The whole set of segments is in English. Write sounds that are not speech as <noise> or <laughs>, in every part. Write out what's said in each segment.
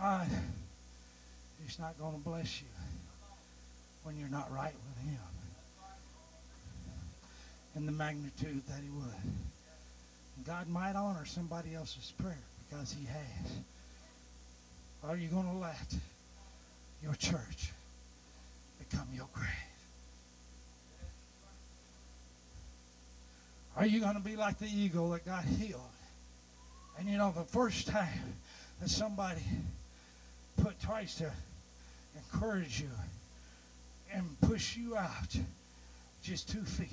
God is not going to bless you when you're not right with Him in the magnitude that He would. God might honor somebody else's prayer because He has. Are you going to let your church become your grave? Are you going to be like the eagle that got healed? And you know, the first time that somebody put twice to encourage you and push you out just two feet.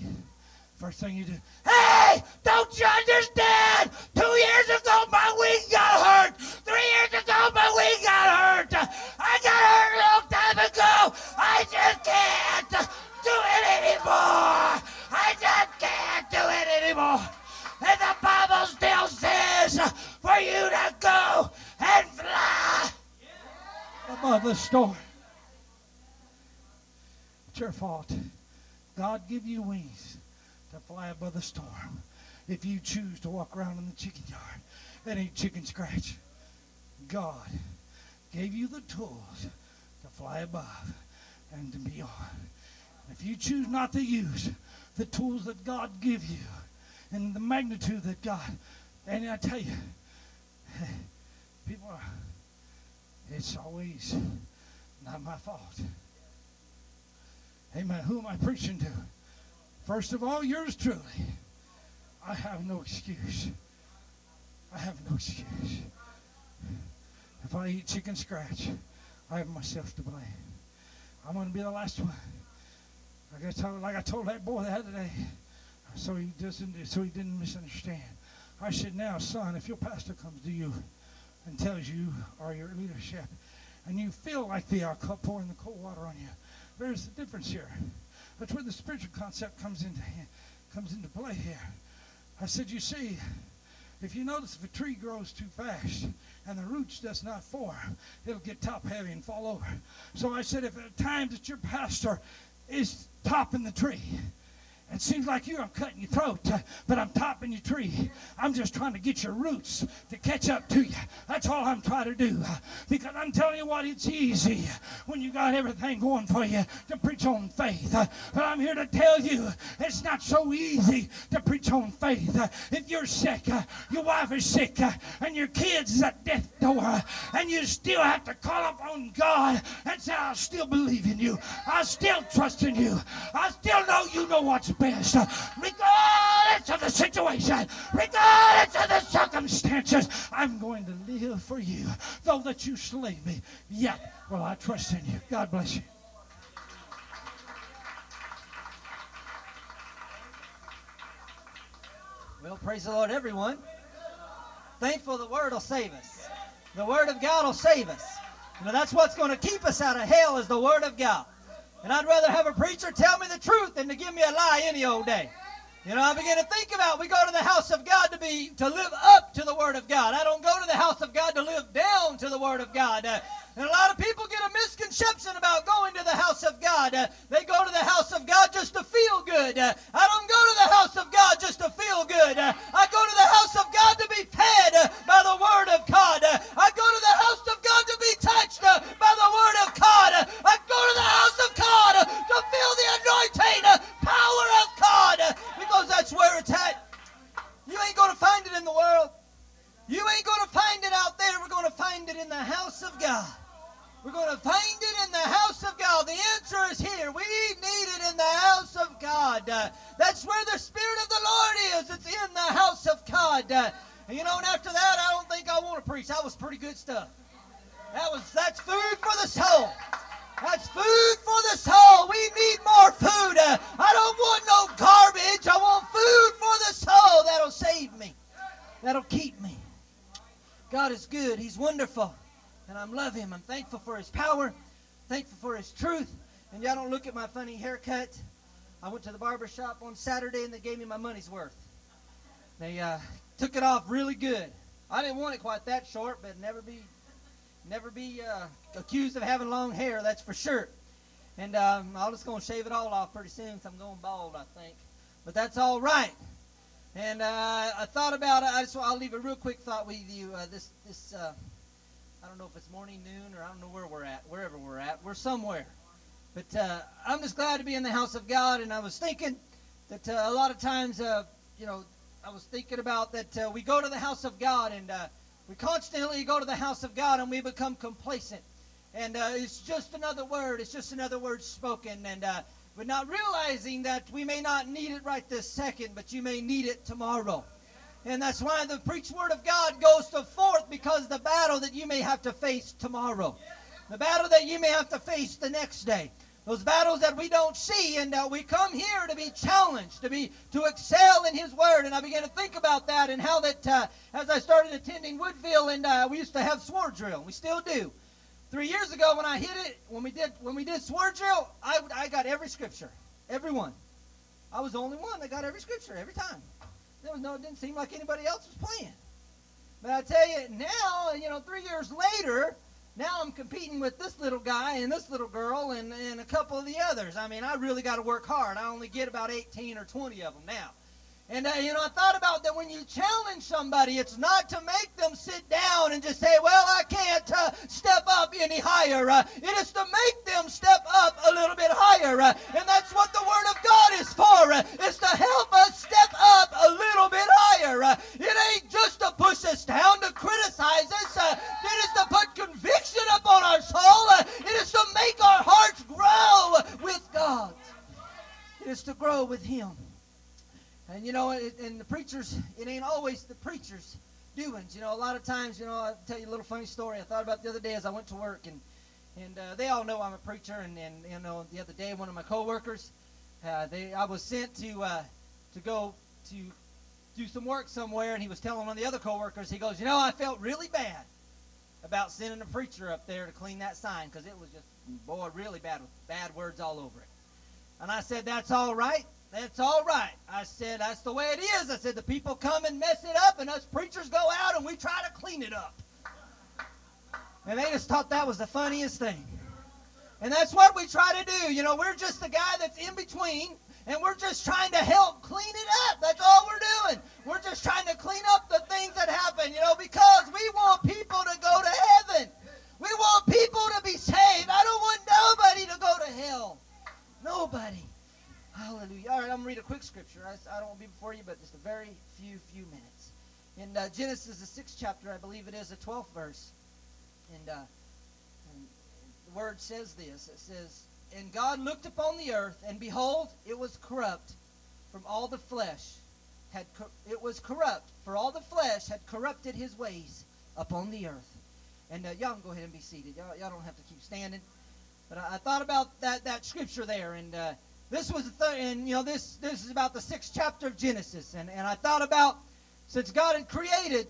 First thing you do, hey, don't you understand? Two years ago my wing got hurt. Three years ago my wing got hurt. I got hurt a long time ago. I just can't do it anymore. I just can't do it anymore. And the Bible still says for you to go above the storm. It's your fault. God give you wings to fly above the storm. If you choose to walk around in the chicken yard and eat chicken scratch, God gave you the tools to fly above and to beyond. If you choose not to use the tools that God give you and the magnitude that God, and I tell you, <laughs> people are, it's always not my fault. Amen. Who am I preaching to? First of all, yours truly. I have no excuse. I have no excuse. If I eat chicken scratch, I have myself to blame. I'm going to be the last one. Like I told, like I told that boy the other day, so he doesn't, so he didn't misunderstand. I said, now, son, if your pastor comes to you and tells you, or your leadership, and you feel like they are uh, pouring the cold water on you, there's a difference here. That's where the spiritual concept comes into comes into play here. I said, you see, if you notice if a tree grows too fast and the roots does not form, it'll get top heavy and fall over. So I said, if at times that your pastor is topping the tree, it seems like you, I'm cutting your throat, uh, but I'm topping your tree. I'm just trying to get your roots to catch up to you. That's all I'm trying to do. Uh, because I'm telling you what, it's easy when you got everything going for you to preach on faith. Uh, but I'm here to tell you, it's not so easy to preach on faith. If you're sick, your wife is sick, and your kids is at death door, and you still have to call upon God and say, I'll still believe in you. I still trust in you. I still know you know what's best, regardless of the situation, regardless of the circumstances. I'm going to live for you. Though that you slay me, yet will I trust in you. God bless you. Well, praise the Lord, everyone. Thankful the Word will save us. The Word of God will save us. You know, that's what's going to keep us out of hell is the Word of God. And I'd rather have a preacher tell me the truth than to give me a lie any old day. You know, I begin to think about we go to the house of God to be to live up to the Word of God. I don't go to the house of God to live down to the Word of God. Uh, and a lot of people get a misconception about going to the house of God. Uh, they go to the house of God just to feel good. Uh, I don't go to the house of God just to feel good. Uh, I go to the house of God to be fed uh, by the Word of God. Uh, I go to the house of God to be touched uh, by the Word of God. Uh, I go to the house of God uh, to feel the anointing, uh, power of God, uh, because that's where it's at. You ain't going to find it in the world. You ain't going to find it out there. We're going to find it in the house of God. We're going to find it in the house of God. The answer is here. We need it in the house of God. Uh, that's where the Spirit of the Lord is. It's in the house of God. Uh, you know, and after that, I don't think I want to preach. That was pretty good stuff. That was that's food for the soul. That's food for the soul. We need more food. I don't want no garbage. I want food for the soul that'll save me, that'll keep me. God is good. He's wonderful. And I love him. I'm thankful for his power, thankful for his truth. And y'all don't look at my funny haircut. I went to the barber shop on Saturday and they gave me my money's worth. They uh, took it off really good. I didn't want it quite that short, but never be never be uh, accused of having long hair, that's for sure. And um, I'm just going to shave it all off pretty soon because I'm going bald, I think. But that's all right. And uh, I thought about it. I just, I'll leave a real quick thought with you. Uh, this, this, uh, I don't know if it's morning, noon, or I don't know where we're at, wherever we're at. We're somewhere. But uh, I'm just glad to be in the house of God, and I was thinking that uh, a lot of times, you know, I was thinking about that we go to the house of God, and we constantly go to the house of God, and we become complacent. And uh, it's just another word. It's just another word spoken, and uh, we're not realizing that we may not need it right this second, but you may need it tomorrow. And that's why the preached word of God goes to forth because the battle that you may have to face tomorrow, the battle that you may have to face the next day, those battles that we don't see, and uh, we come here to be challenged, to be to excel in His Word. And I began to think about that and how that uh, as I started attending Woodville, and uh, we used to have sword drill, we still do. Three years ago, when I hit it, when we did when we did sword drill, I I got every scripture, every one. I was the only one that got every scripture every time. There was no, it didn't seem like anybody else was playing. But I tell you now, you know, three years later, now I'm competing with this little guy and this little girl and, and a couple of the others. I mean, I really got to work hard. I only get about 18 or 20 of them now. And, uh, you know, I thought about that when you challenge somebody, it's not to make them sit down and just say, well, I can't uh, step up any higher. Uh, it is to make them step up a little bit higher. Uh, and that's what the Word of God is for. Uh, it's to help us step up a little bit higher. Uh, it ain't just to push us down, to criticize us. It is to put conviction upon our soul. It is to make our hearts grow with God. It is to grow with Him. And you know, and the preachers, it ain't always the preachers' doings. You know, a lot of times, you know, I'll tell you a little funny story I thought about the other day as I went to work, and and uh, they all know I'm a preacher. And, and you know, the other day, one of my coworkers, uh, they I was sent to uh, to go to do some work somewhere, and he was telling one of the other coworkers, he goes, you know, I felt really bad about sending a preacher up there to clean that sign because it was just, boy, really bad with bad words all over it. And I said, that's all right. That's all right. I said, that's the way it is. I said, the people come and mess it up, and us preachers go out and we try to clean it up. And they just thought that was the funniest thing. And that's what we try to do. You know, we're just the guy that's in between, and we're just trying to help clean it up. That's all we're doing. We're just trying to clean up the things that happen, you know, because we want people to go to heaven. We want people to be saved. I don't want nobody to go to hell. Nobody. Hallelujah. All right, I'm going to read a quick scripture. I, I don't want to be before you, but just a very few, few minutes. In uh, Genesis, the sixth chapter, I believe it is, the 12th verse. And, uh, and the word says this it says, And God looked upon the earth, and behold, it was corrupt from all the flesh. Had it was corrupt, for all the flesh had corrupted his ways upon the earth. And uh, y'all can go ahead and be seated. Y'all, y'all don't have to keep standing. But I, I thought about that, that scripture there, and uh, this was the third, and you know this this is about the sixth chapter of Genesis, and and I thought about since God had created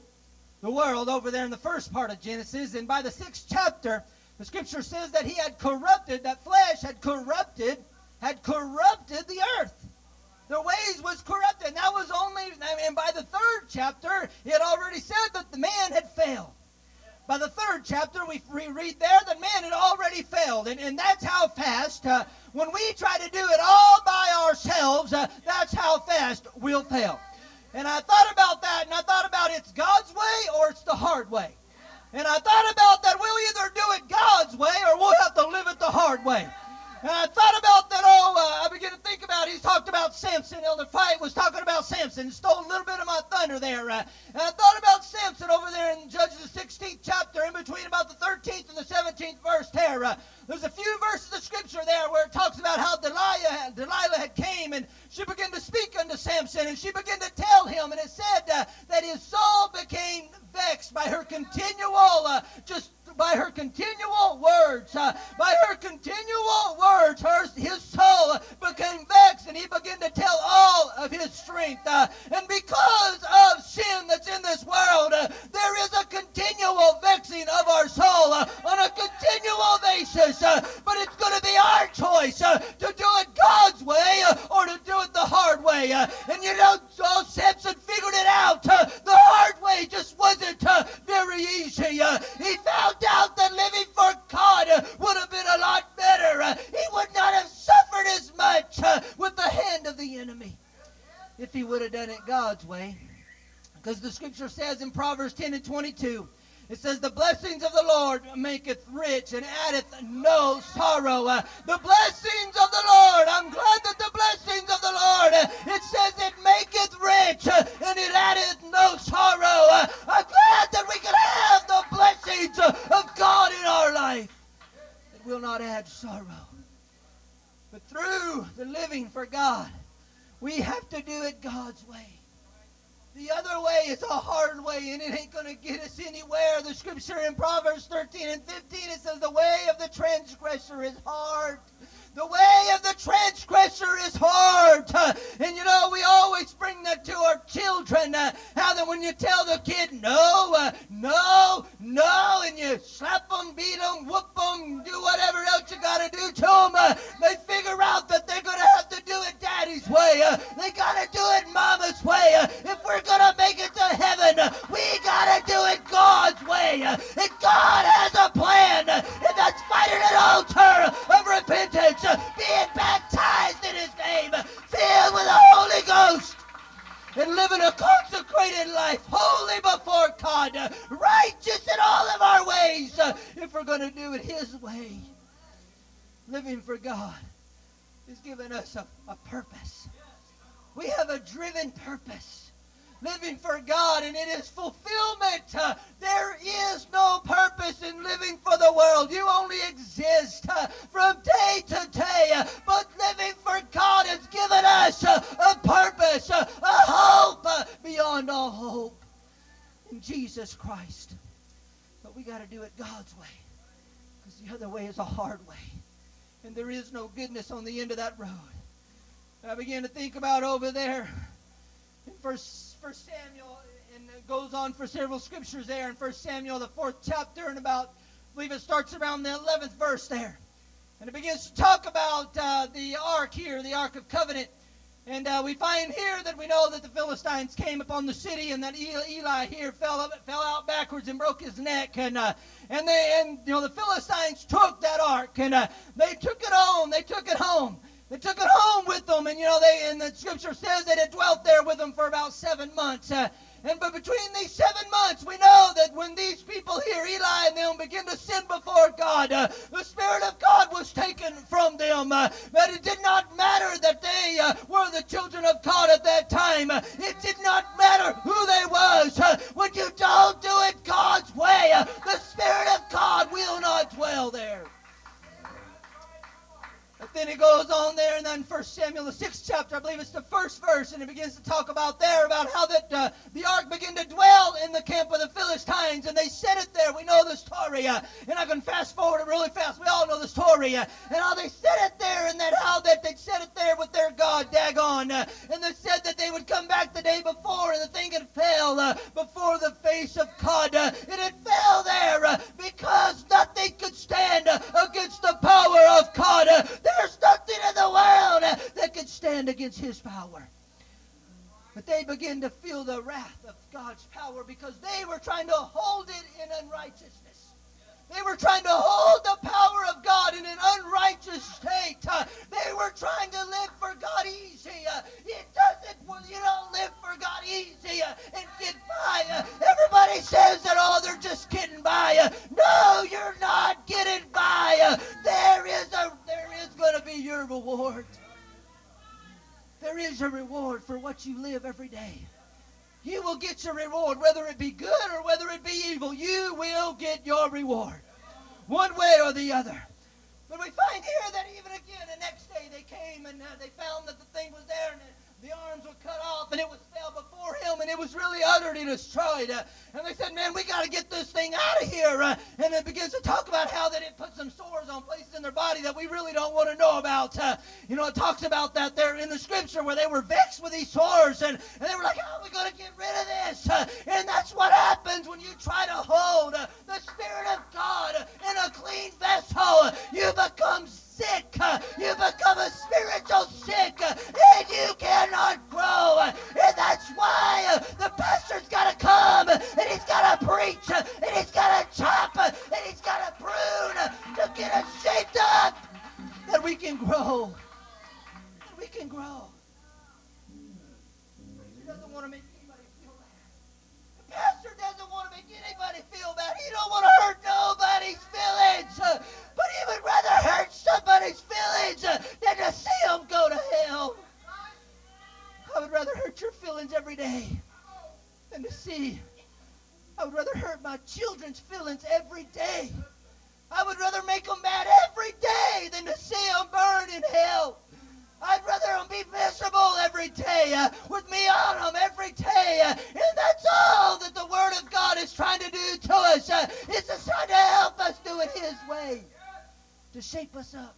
the world over there in the first part of Genesis, and by the sixth chapter, the scripture says that He had corrupted that flesh had corrupted had corrupted the earth. Their ways was corrupted, and that was only and by the third chapter, it had already said that the man had failed by the third chapter, we read there that man had already failed. And, and that's how fast, uh, when we try to do it all by ourselves, uh, that's how fast we'll fail. And I thought about that, and I thought about it's God's way or it's the hard way. And I thought about that we'll either do it God's way or we'll have to live it the hard way. And I thought about that. Oh, uh, I began to think about. He talked about Samson. Elder Fight was talking about Samson. Stole a little bit of my thunder there. Uh, I thought about Samson over there in Judges the 16th chapter, in between about the 13th and the 17th verse there. Uh, there's a few verses of scripture there where it talks about how Delilah, Delilah had came and she began to speak unto Samson and she began to tell him, and it said uh, that his soul became vexed by her continual, uh, just by her continual words, uh, by her continual words, her, his soul became vexed, and he began to tell all of his strength. Uh, and because of sin that's in this world, uh, there is a continual vexing of our soul uh, on a continual basis. Uh, but it's going to be our choice uh, to do it God's way or to do it the hard way. and you know, so Samson figured it out. the hard way just wasn't very easy. he found out that living for God would have been a lot better. he would not have suffered as much with the hand of the enemy if he would have done it God's way. Because the scripture says in Proverbs 10 and 22, It says, The blessings of the Lord maketh rich and addeth no sorrow. Uh, the blessings of the Lord, I'm glad that the blessings of the Lord, uh, it says it maketh rich uh, and it addeth no sorrow. Uh, I'm glad that we can have blessings of God in our life. It will not add sorrow. But through the living for God, we have to do it God's way. The other way is a hard way, and it ain't going to get us anywhere. The scripture in Proverbs 13 and 15, it says, The way of the transgressor is hard. The way of the transgressor is hard. And you know, we always bring that to our children. How that when you tell the kid no, no, no, and you slap them, beat them, whoop them, do whatever else you got to do to them, they figure out that they're going to have to do it daddy's way. They got to do it mama's way. If we're going to make it to heaven, we got to do it God's way. And God has a plan, and that's fighting an altar of repentance, being baptized in His name, filled with the Holy Ghost and living a consecrated life, holy before God, righteous in all of our ways, if we're going to do it His way. Living for God is giving us a, a purpose. We have a driven purpose. Living for God, and it is fulfillment. Uh, there is no purpose in living for the world. You only exist uh, from day to day. Uh, but living for God has given us a purpose, a hope beyond all hope in Jesus Christ. But we got to do it God's way because the other way is a hard way. And there is no goodness on the end of that road. I began to think about over there in First, First Samuel, and it goes on for several scriptures there in First Samuel, the fourth chapter, and about, I believe it starts around the 11th verse there. And it begins to talk about uh, the ark here, the Ark of Covenant. And uh, we find here that we know that the Philistines came upon the city, and that Eli, here fell up, fell out backwards and broke his neck. And uh, and they and you know the Philistines took that ark, and uh, they took it home. They took it home. They took it home with them, and you know they and the scripture says that it dwelt there with them for about seven months. Uh, and but between these seven months, we know that when these people here, Eli and them, begin to sin before God, uh, the Spirit of God was taken from them. Uh, that it did not matter that they uh, were the children of God at that time. Uh, it did not matter who they was. Uh, you don't do Samuel, the sixth chapter, I believe it's the first verse, and it begins to talk about there about how that uh, the ark began to dwell in the camp of the Philistines, and they set it there. We know the story, uh, and I can fast forward it really fast. We all know the story, uh, and how they set it there, and that how that they set it there with their God, Dagon, uh, and they said that they would come back the day before, and the thing had fell uh, before the face of God. Uh, it had fell there because nothing could stand against the power of God. World uh, that could stand against His power. But they begin to feel the wrath of God's power because they were trying to hold it in unrighteousness. They were trying to hold the power of God in an unrighteous state. Uh, they were trying to live for God easy. Uh, it doesn't, you don't live for God easy uh, and get by. Everybody says that, oh, they're just getting by. No, you're not getting by. There is a, there is going to be your reward. There is a reward for what you live every day. You will get your reward, whether it be good or whether it be evil. You will get your reward, one way or the other. But we find here that even again, the next day they came and uh, they found that the thing was there and the, the arms were cut off and it was fell before him and it was really utterly destroyed. Uh, and they said, "Man, we got to get this thing out of here." Uh, and it begins to talk about how that it put some sores on places in their body that we really don't want to know about. Uh, you know, it talks about that there in the scripture where they were vexed with these sores and, and they were like, "How are we going to get rid of this?" Uh, and that's what happens when you try to hold uh, the Spirit of God in a clean vessel. You become sick. You become a spiritual sick and you cannot grow. And that's why the pastor's got to come and he's got to preach and he's got to chop and he's got to prune to get us shaped up that we can grow. That we can grow. Pastor doesn't want to make anybody feel bad. The pastor doesn't want to make anybody feel bad. He don't want to hurt nobody's feelings. But he would rather hurt somebody's feelings uh, than to see them go to hell. I would rather hurt your feelings every day than to see. I would rather hurt my children's feelings every day. I would rather make them mad every day than to see them burn in hell. I'd rather them be miserable every day uh, with me on them every day. Uh, and that's all that the Word of God is trying to do to us. Uh, it's just trying to help us do it His way. To shape us up.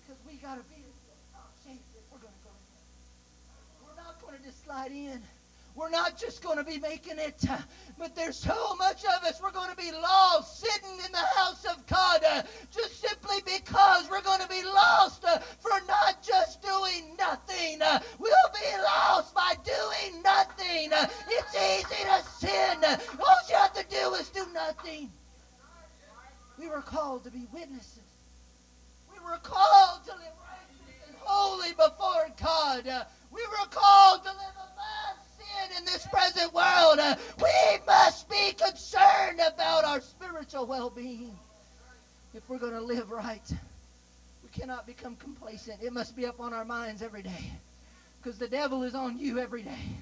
Because we got to be in shape if we're going to go in. We're not going to just slide in. We're not just going to be making it, but there's so much of us. We're going to be lost sitting in the house of God uh, just simply because we're going to be lost uh, for not just doing nothing. Uh, we'll be lost by doing nothing. It's easy to sin. All you have to do is do nothing. We were called to be witnesses. We were called to live righteous and holy before God. Uh, we were called to live above sin in this present world, uh, we must be concerned about our spiritual well being. If we're going to live right, we cannot become complacent. It must be up on our minds every day because the devil is on you every day.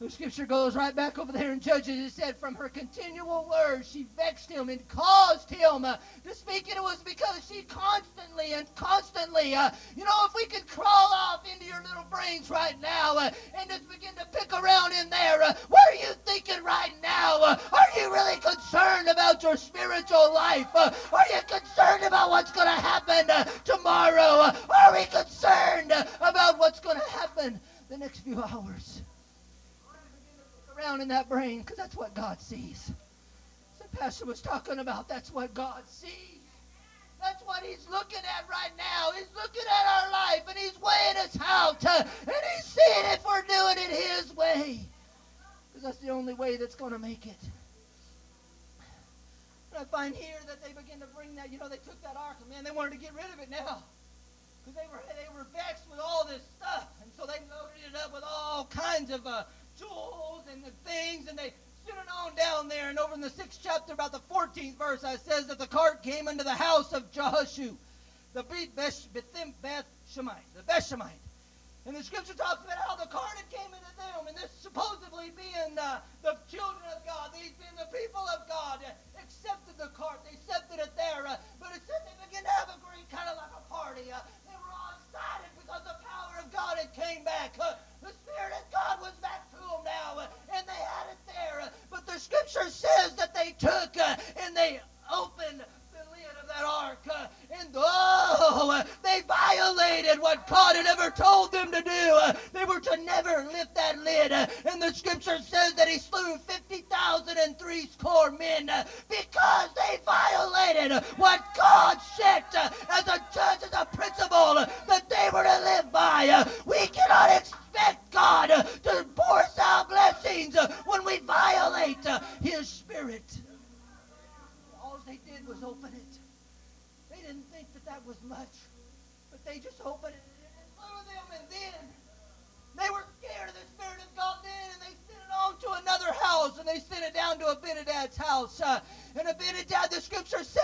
The scripture goes right back over there in Judges. It said, From her continual words, she vexed him and caused him uh, to speak. And it was because she constantly and constantly, uh, you know, if we could crawl off into your little brains right now uh, and just begin to pick around in there, uh, what are you thinking right now? Uh, are you really concerned about your spiritual life? Uh, are you concerned about what's going to happen tomorrow? are we concerned about what's going to happen the next few hours? In that brain because that's what God sees. The pastor was talking about that's what God sees. That's what he's looking at right now. He's looking at our life and he's weighing us out. Uh, and he's seeing if we're doing it his way. Because that's the only way that's going to make it. And I find here that they begin to bring that, you know, they took that ark and man, they wanted to get rid of it now. Because they were, they were vexed with all this stuff. And so they loaded it up with all kinds of uh, tools and the things, and they sent it on down there. And over in the sixth chapter, about the 14th verse, it says that the cart came into the house of Jehoshua, the Beth the Bethshemite. And the scripture talks about how the cart had came into them, and this supposedly being uh, the children of God, these being the people of God, uh, accepted the cart. They accepted it there. Uh, but it said they began to have a great kind of like a party. Uh, they were all excited because the power of God had came back. Uh, the Spirit of God was back to them now, and they had it there. But the scripture says that they took uh, and they opened that ark, uh, and oh, uh, they violated what God had ever told them to do. Uh, they were to never lift that lid. Uh, and the scripture says that he slew 50,000 and three score men because they violated what God set as a judge, as a principle that they were to live by. We cannot expect God to pour out blessings when we violate his spirit. All they did was open it. They didn't think that that was much, but they just opened it and slew them, and then they were scared of the Spirit of God then, and they sent it on to another house, and they sent it down to Abinadab's house. Uh, and Abinadab, the Scripture says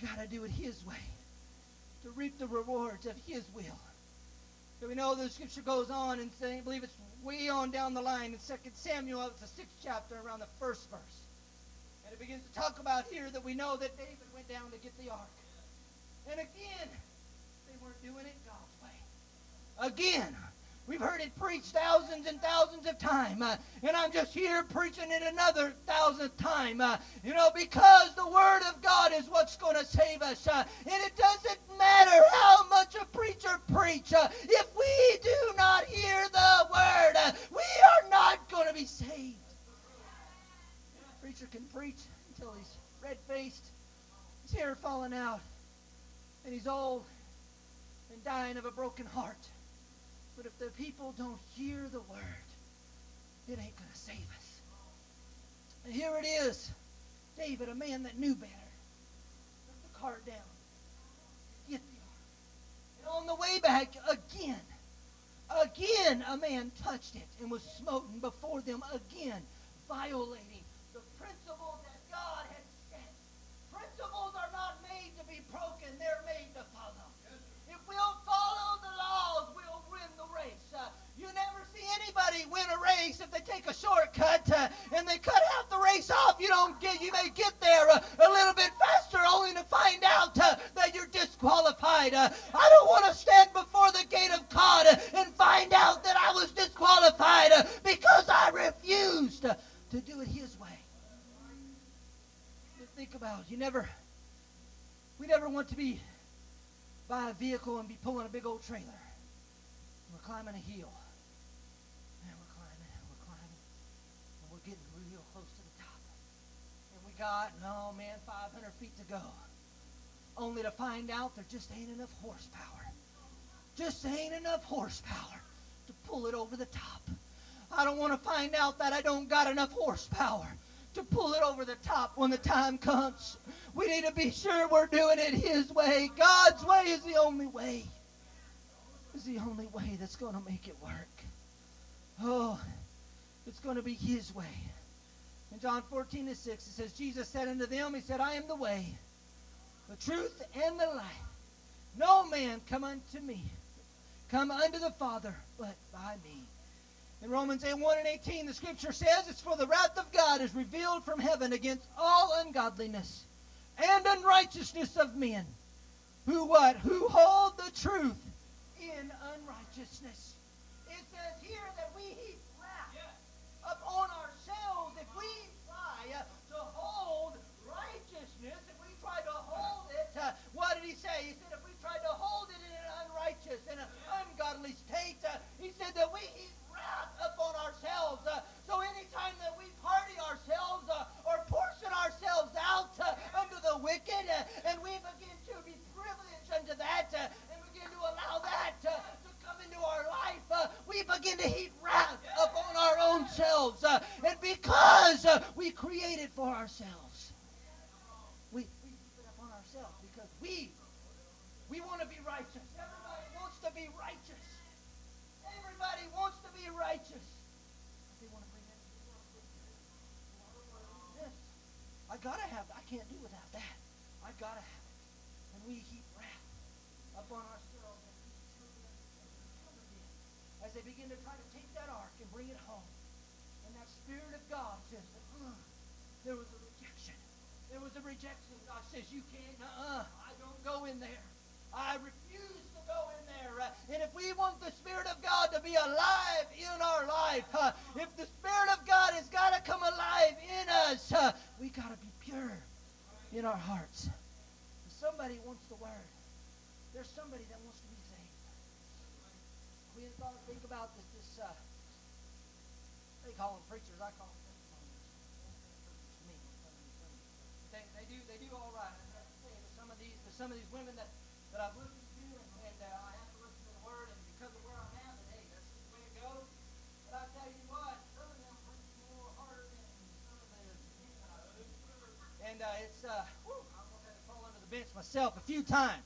we got to do it His way to reap the rewards of His will. So we know the scripture goes on and saying, I believe it's way on down the line in 2 Samuel, it's the sixth chapter, around the first verse. And it begins to talk about here that we know that David went down to get the ark. And again, they weren't doing it God's way. Again, We've heard it preached thousands and thousands of times. Uh, and I'm just here preaching it another thousandth time. Uh, you know, because the Word of God is what's going to save us. Uh, and it doesn't matter how much a preacher preach. Uh, if we do not hear the Word, uh, we are not going to be saved. A preacher can preach until he's red-faced, his hair falling out, and he's old and dying of a broken heart. But if the people don't hear the word, it ain't going to save us. And here it is. David, a man that knew better, put the cart down. Get the ark. And on the way back, again, again, a man touched it and was smoten before them again, violating the principle that God had set. Principles are not made to be broken, they're made to follow. If we'll follow the laws, we'll win the race. Uh, you never see anybody win a race if they take a shortcut uh, and they cut half the race off. You don't get. You may get there uh, a little bit faster, only to find out uh, that you're disqualified. Uh, I don't want to stand before the gate of God uh, and find out that I was disqualified uh, because I refused to do it His way. Just think about. You never. We never want to be buy a vehicle and be pulling a big old trailer. We're climbing a hill. And we're climbing and we're climbing. And we're getting real close to the top. And we got, oh man, 500 feet to go. Only to find out there just ain't enough horsepower. Just ain't enough horsepower to pull it over the top. I don't want to find out that I don't got enough horsepower to pull it over the top when the time comes. We need to be sure we're doing it His way. God's way is the only way. Is the only way that's going to make it work. Oh, it's going to be His way. In John 14 and 6, it says, Jesus said unto them, He said, I am the way, the truth, and the life. No man come unto me, come unto the Father, but by me. In Romans 8, 1 and 18, the scripture says, It's for the wrath of God is revealed from heaven against all ungodliness and unrighteousness of men, who what? Who hold the truth in unrighteousness. It says here that we heap wrath upon ourselves if we try uh, to hold righteousness, if we try to hold it, uh, what did he say? He said if we try to hold it in an unrighteous and an ungodly state, uh, he said that we heap wrath upon ourselves. Uh, so anytime that we party ourselves uh, or portion ourselves out uh, unto the wicked, uh, and we begin to be privileged unto that, uh, and begin to allow that to come into our life, we begin to heap wrath upon our own selves. And because we create it for ourselves, we, we heap it upon ourselves because we we want to be righteous. Everybody wants to be righteous. Everybody wants to be righteous. They want to bring that. This. I gotta have. I can't do without that. I gotta have it. And we heap wrath upon ourselves as they begin to try to take that ark and bring it home. And that Spirit of God says, uh, there was a rejection. There was a rejection. God says, you can't, uh-uh, I don't go in there. I refuse to go in there. Uh, and if we want the Spirit of God to be alive in our life, uh, if the Spirit of God has got to come alive in us, uh, we got to be pure in our hearts. Somebody wants the Word. There's somebody that wants to be saved. We ought to think about this. This uh, they call them preachers. I call them testimonies. They, they do they do all right. Some of these some of these women that that I've listened to, and, and uh, I have to listen to the word, and because of where I'm at, hey, that's just the way it goes. But I tell you what, some of them preach more harder than some of the and uh, it's uh, I almost had to crawl under the bench myself a few times.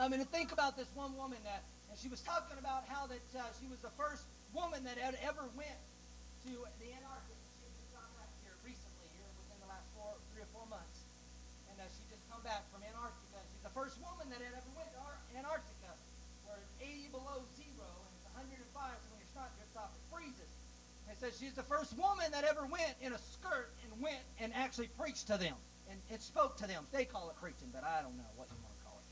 I mean, to think about this one woman that, and she was talking about how that uh, she was the first woman that had ever went to the Antarctic. She had back here recently, here within the last four, three or four months, and uh, she just come back from Antarctica. The first woman that had ever went to Ar- Antarctica, where it's 80 below zero and it's 105. When you're starting your stop, it freezes. And says she's the first woman that ever went in a skirt and went and actually preached to them and it spoke to them. They call it preaching, but I don't know what you want to call it.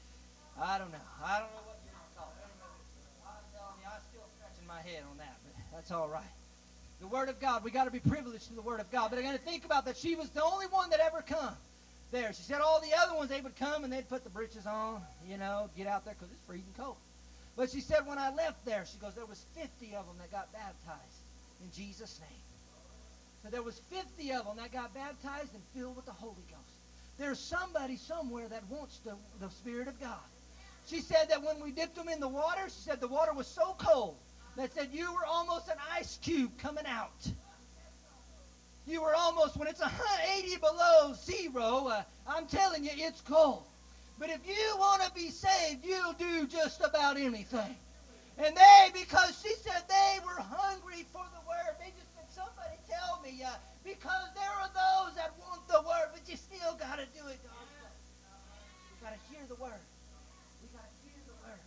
I don't know. I don't know what you want to call it. I'm telling you, I'm still scratching my head on that, but that's all right. The Word of God, we got to be privileged to the Word of God. But I got to think about that. She was the only one that ever come there. She said all the other ones, they would come and they'd put the breeches on, you know, get out there because it's freezing cold. But she said when I left there, she goes, there was 50 of them that got baptized in Jesus' name. So there was 50 of them that got baptized and filled with the Holy Ghost. There's somebody somewhere that wants the, the Spirit of God. She said that when we dipped them in the water, she said the water was so cold that said you were almost an ice cube coming out. You were almost, when it's 80 below zero, uh, I'm telling you, it's cold. But if you want to be saved, you'll do just about anything. And they, because she said they were hungry for the word, they just said, somebody tell me, uh, because there are those that want the word, but you still got to do it way. You got to hear the word. We got to hear the word.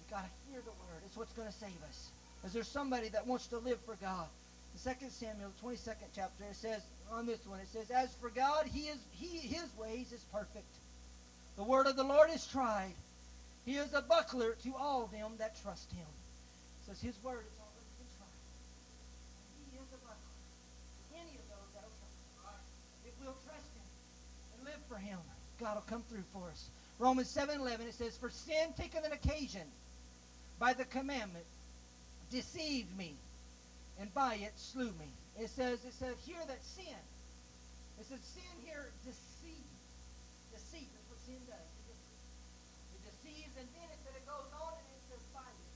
We got to hear the word. It's what's going to save us. Is there somebody that wants to live for God? In 2 Samuel, 22nd chapter, it says, on this one, it says, As for God, he is, he, his ways is perfect. The word of the Lord is tried. He is a buckler to all them that trust him. It says his word is already been tried. He is a buckler to any of those that will trust him. If we'll trust him and live for him, God will come through for us. Romans 7.11, it says, For sin taken an occasion by the commandment deceived me, and by it slew me. It says, it says here that sin, it says sin here deceived. Deceit, that's what sin does. It, it deceives, and then it, it goes on and it says by it.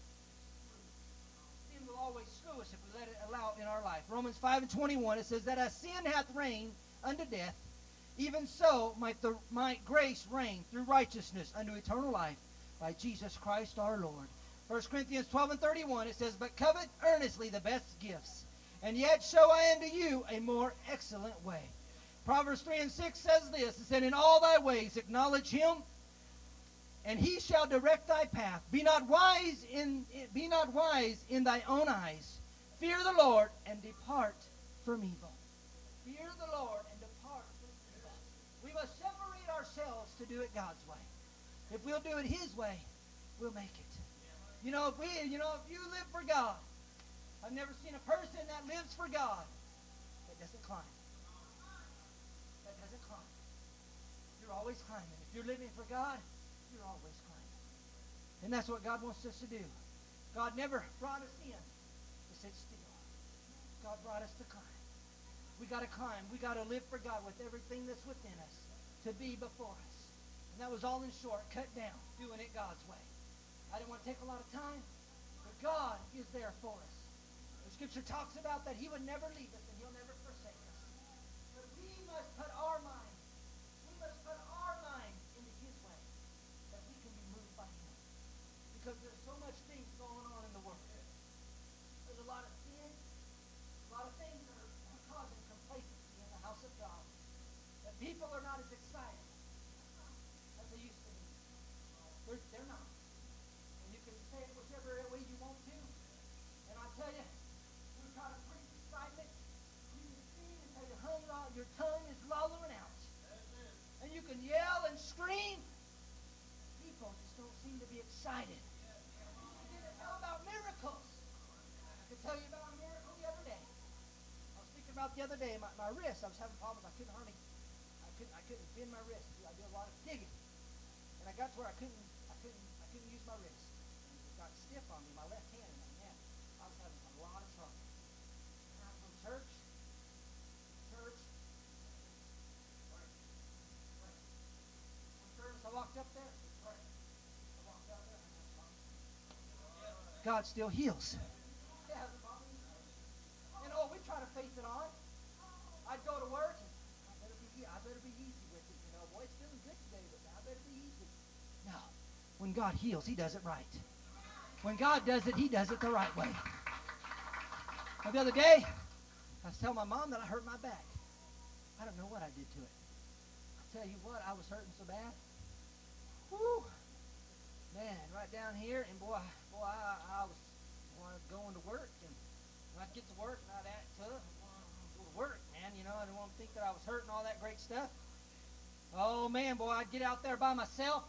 Sin will always screw us if we let it allow in our life. Romans 5 and 21, it says that as sin hath reigned unto death, even so might, the, might grace reign through righteousness unto eternal life by Jesus Christ our Lord. 1 Corinthians 12 and 31, it says, But covet earnestly the best gifts, and yet show I unto you a more excellent way. Proverbs 3 and 6 says this, it said, In all thy ways acknowledge him, and he shall direct thy path. Be not wise in be not wise in thy own eyes. Fear the Lord and depart from evil. Fear the Lord and depart from evil. We must separate ourselves to do it God's way. If we'll do it his way, we'll make it. You know, if we, you know, if you live for God, I've never seen a person that lives for God that doesn't climb. That doesn't climb. You're always climbing. If you're living for God, you're always climbing. And that's what God wants us to do. God never brought us in to sit still. God brought us to climb. We got to climb. We got to live for God with everything that's within us to be before us. And that was all in short, cut down, doing it God's way. I didn't want to take a lot of time, but God is there for us. The scripture talks about that he would never leave us and he'll never forsake us. But we must put our mind, we must put our mind into his way, that we can be moved by him. Because there's so much things going on in the world. There's a lot of sin, a lot of things that are causing complacency in the house of God. That people are not as excited as they used to be. They're, they're not. And you can say it whichever way you want to. And I tell you, we try to preach excitement. You can see until your, tongue, is lolling out. And you can yell and scream. People just don't seem to be excited. Can tell about miracles. I can tell you about a miracle the other day. I was thinking about the other day, my, my wrist. I was having problems. I couldn't hardly, I couldn't, I couldn't bend my wrist. I did a lot of digging, and I got to where I couldn't, I couldn't, I couldn't use my wrist. It got stiff on me, my left hand, and man, I was having a lot of trouble. And I was from church, church, pray, pray. One service, I walked up there, pray. I walked out there, and I was fine. God still heals. Yeah, hasn't bothered me. And oh, we try to faith it on. I'd go to work and I better be I better be easy with it. You know, boy, it's feeling good today, but I better be easy. No. When God heals, he does it right. When God does it, he does it the right way. Now, the other day, I was telling my mom that I hurt my back. I don't know what I did to it. I tell you what, I was hurting so bad. Whoo! Man, right down here, and boy, boy, I, I was, boy, going to work, and when I'd get to work, and I'd act tough, go to work, man. You know, I didn't want to think that I was hurting all that great stuff. Oh man, boy, I'd get out there by myself.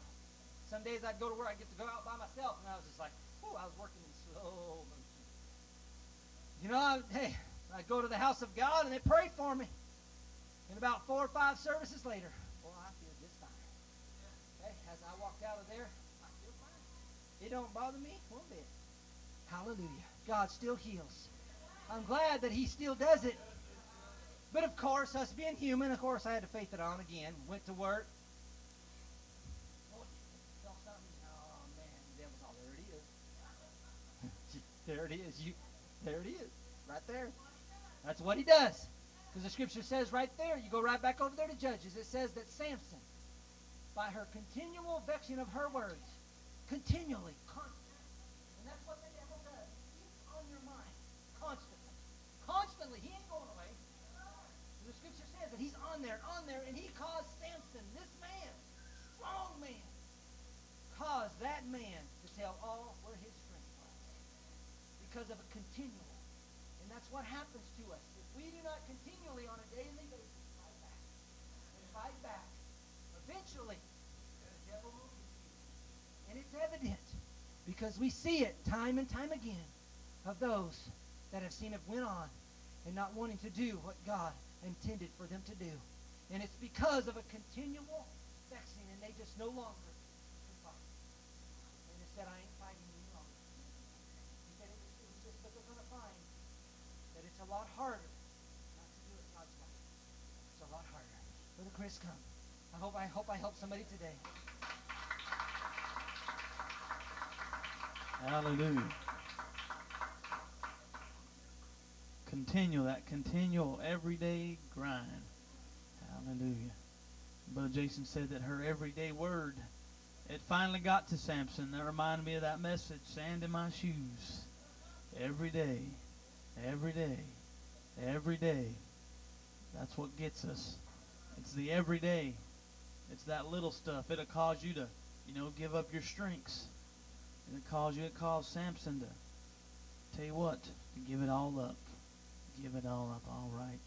Some days I'd go to work, I'd get to go out by myself, and I was just like, whew, I was working in slow motion. You know, I, hey, I'd go to the house of God and they prayed for me. And about four or five services later, boy, I feel just fine. Hey, as I walked out of there, I feel fine. It don't bother me one bit. Hallelujah. God still heals. I'm glad that He still does it. But of course, us being human, of course, I had to faith it on again. Went to work. Oh, man, the devil's all there it is. <laughs> there it is. You, there it is. Right there. That's what he does. Because the scripture says right there, you go right back over there to Judges, it says that Samson, by her continual vexing of her words, continually, constantly, and that's what the devil does. He's on your mind constantly. Constantly. He ain't going away. The scripture says that he's on there, on there, and he caused Samson, this man, strong man, caused that man to tell all where his strength was. Because of a continual. And that's what happens to us. If we do not continually on a daily basis fight back and fight back, eventually. And it's evident because we see it time and time again of those that have seen it went on and not wanting to do what God intended for them to do. And it's because of a continual vexing, and they just no longer can fight. And they said, I ain't fighting any longer. He said it it was just that they're going to find that it's a lot harder not to do it God's way. It's a lot harder. Brother Chris, come. I hope I hope I help somebody today. Hallelujah. Continual, that continual everyday grind. Hallelujah. Brother Jason said that her everyday word, it finally got to Samson. That reminded me of that message, sand in my shoes. Every day, every day, every day. That's what gets us. It's the everyday. It's that little stuff. It'll cause you to, you know, give up your strengths. It'll cause you, it caused Samson to, tell you what, to give it all up. Give it all up. All right.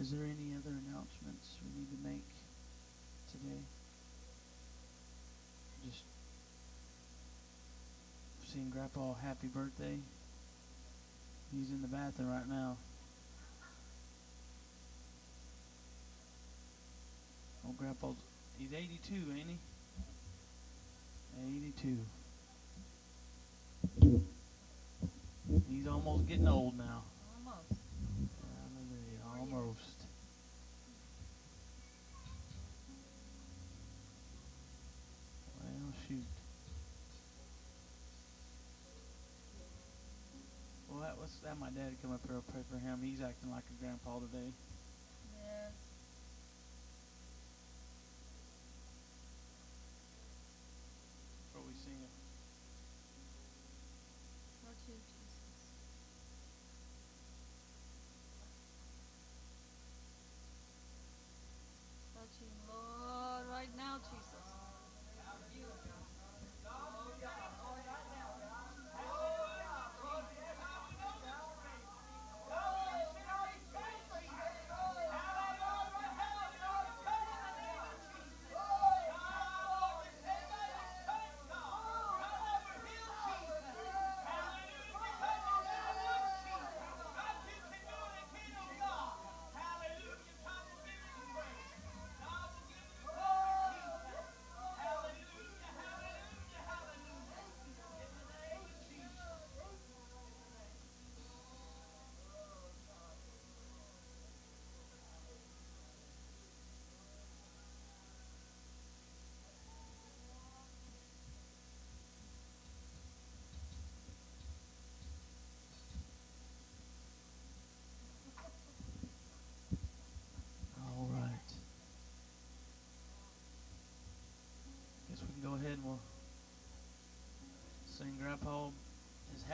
Is there any other announcements we need to make today? Just seeing Grandpa happy birthday. He's in the bathroom right now. Oh, Grandpa's, he's 82, ain't he? 82. He's almost getting old now. Almost. Hallelujah. Almost. Well, shoot. Well, that was that. My dad come up here and pray for him. He's acting like a grandpa today. Yeah.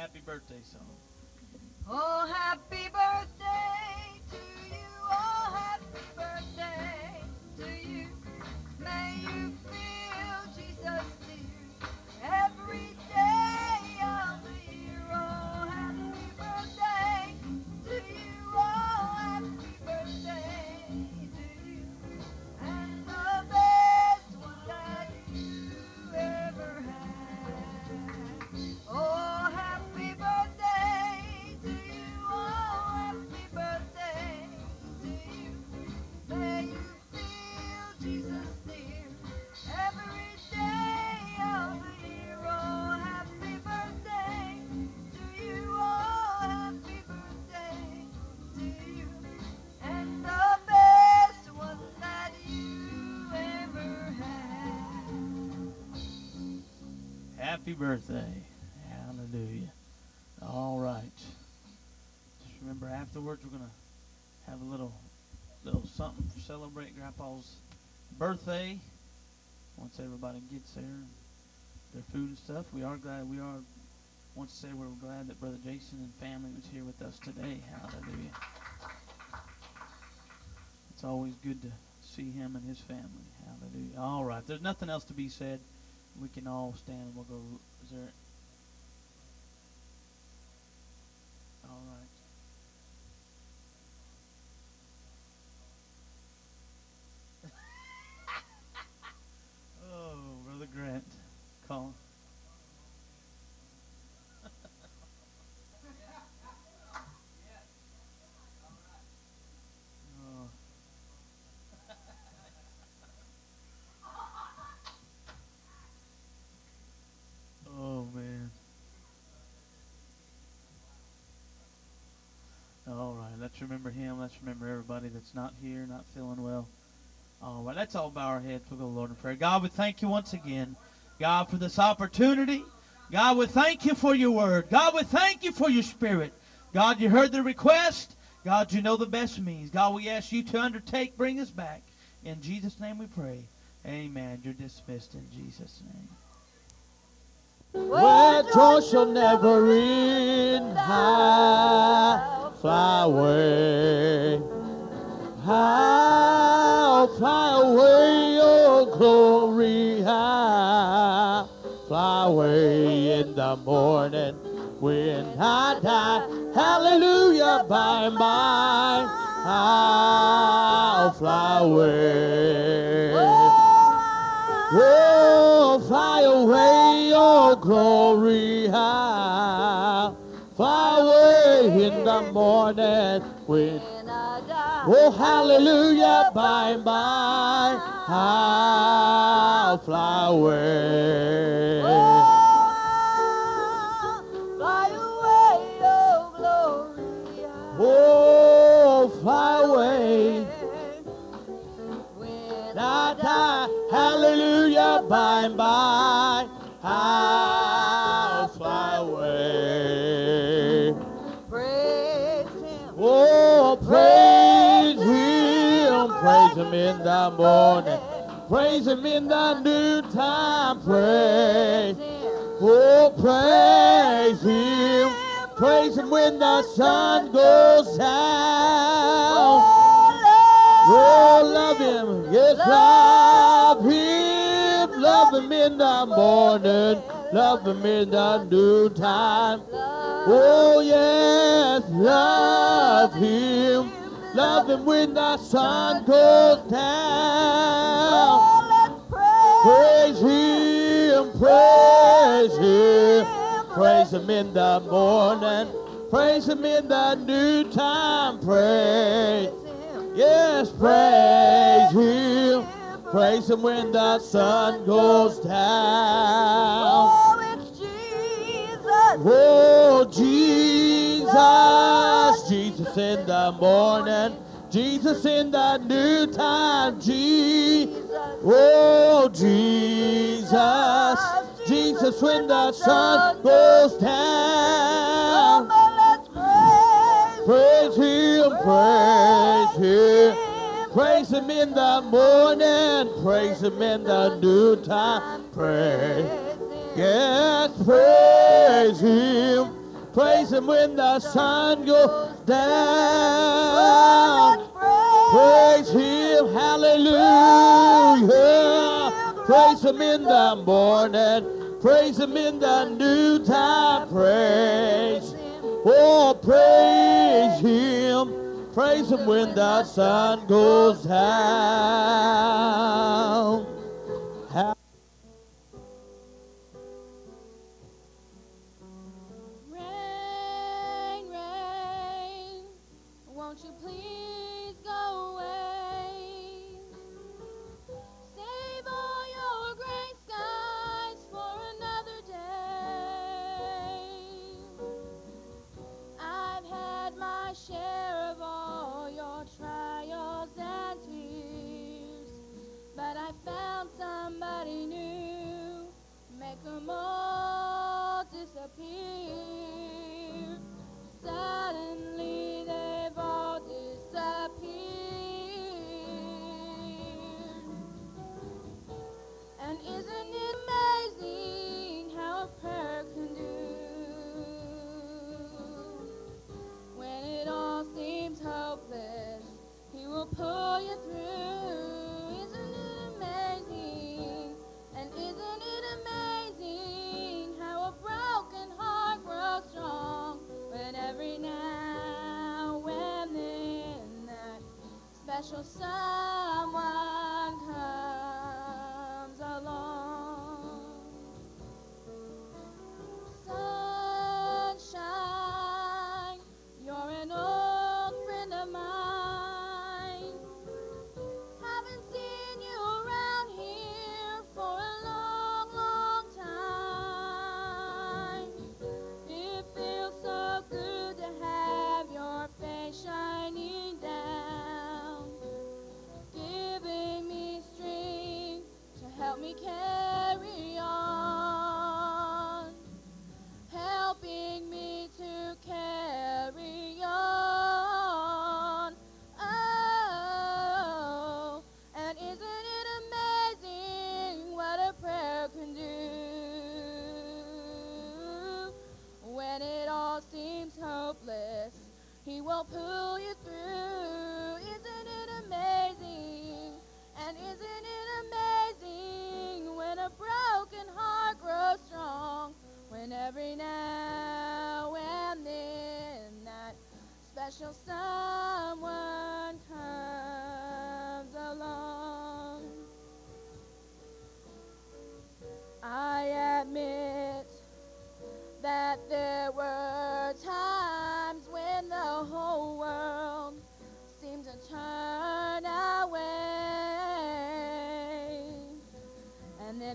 Happy birthday song. Oh, happy birthday Happy birthday. Hallelujah. All right. Just remember afterwards we're going to have a little little something to celebrate Grandpa's birthday. Once everybody gets there, their food and stuff. We are glad we are want to say we're glad that Brother Jason and family was here with us today. Hallelujah. It's always good to see him and his family. Hallelujah. All right. There's nothing else to be said. We can all stand and we'll go. Is there? All right. oh, Brother Grant, call. Oh. Oh man. All right, let's remember him. Let's remember everybody that's not here, not feeling well. All right, let's all bow our heads. We'll go to the Lord in prayer. God, we thank you once again, God, for this opportunity. God, we thank you for your word. God, we thank you for your spirit. God, you heard the request. God, you know the best means. God, we ask you to undertake, bring us back. In Jesus' name we pray. Amen. You're dismissed in Jesus' name. Where joy shall never end, high fly away, high fly away, oh glory, high fly away in the morning when I die. Hallelujah, by and by, I'll fly away. Oh, fly away, oh glory, high. Fly in the morning when, I die. oh hallelujah, by and by, I'll fly away. Oh, fly away, oh glory. Oh, fly away. When I die, hallelujah, by and by, Him in the morning, praise Him in the noontime, praise. Oh, praise Him, praise Him when the sun goes down. Oh, love him. Yes, love him. Love him in the morning. Love him in the noontime. Oh, yes, love him. Love him when the sun goes down. Oh, praise him, praise him. Praise him in the morning. Praise him in the noontime. Praise. Yes, praise him. Praise him when the sun goes down. Oh, it's Jesus. Oh, Jesus, Jesus in the morning, Jesus in the noontime, Jesus. Oh, Jesus, Jesus when the sun goes down. Praise him, praise him. Praise him in the morning, praise him in the noontime, praise. Yes, praise him. Praise him when the sun goes down. Praise him, hallelujah. Praise him in the morning. Praise him in the noontime. Praise. Oh, praise him. Praise him when the sun goes down. pull you through. Isn't it amazing? And isn't it amazing how a broken heart grows strong? Every now and then that special sun.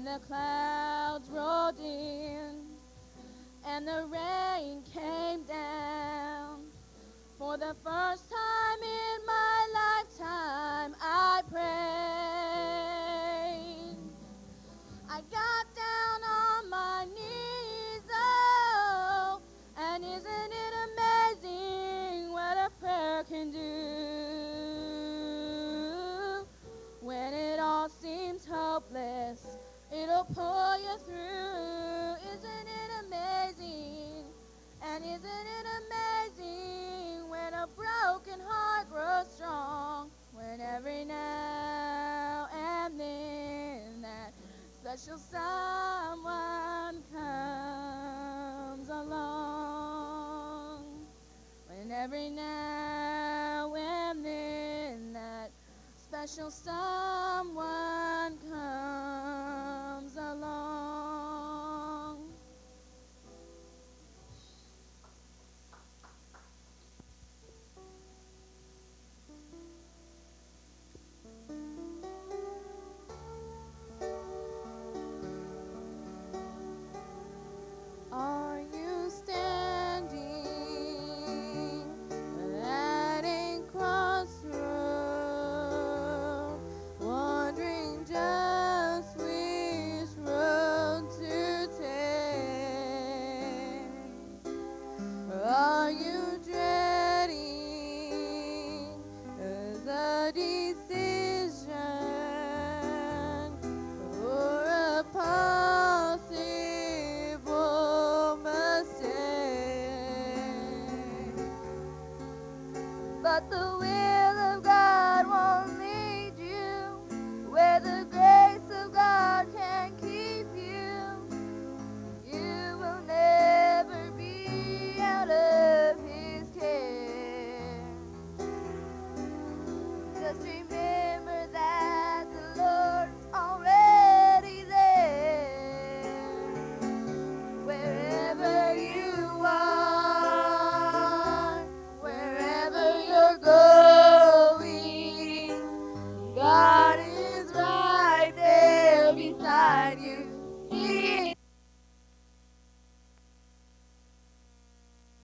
The clouds every now and then that special someone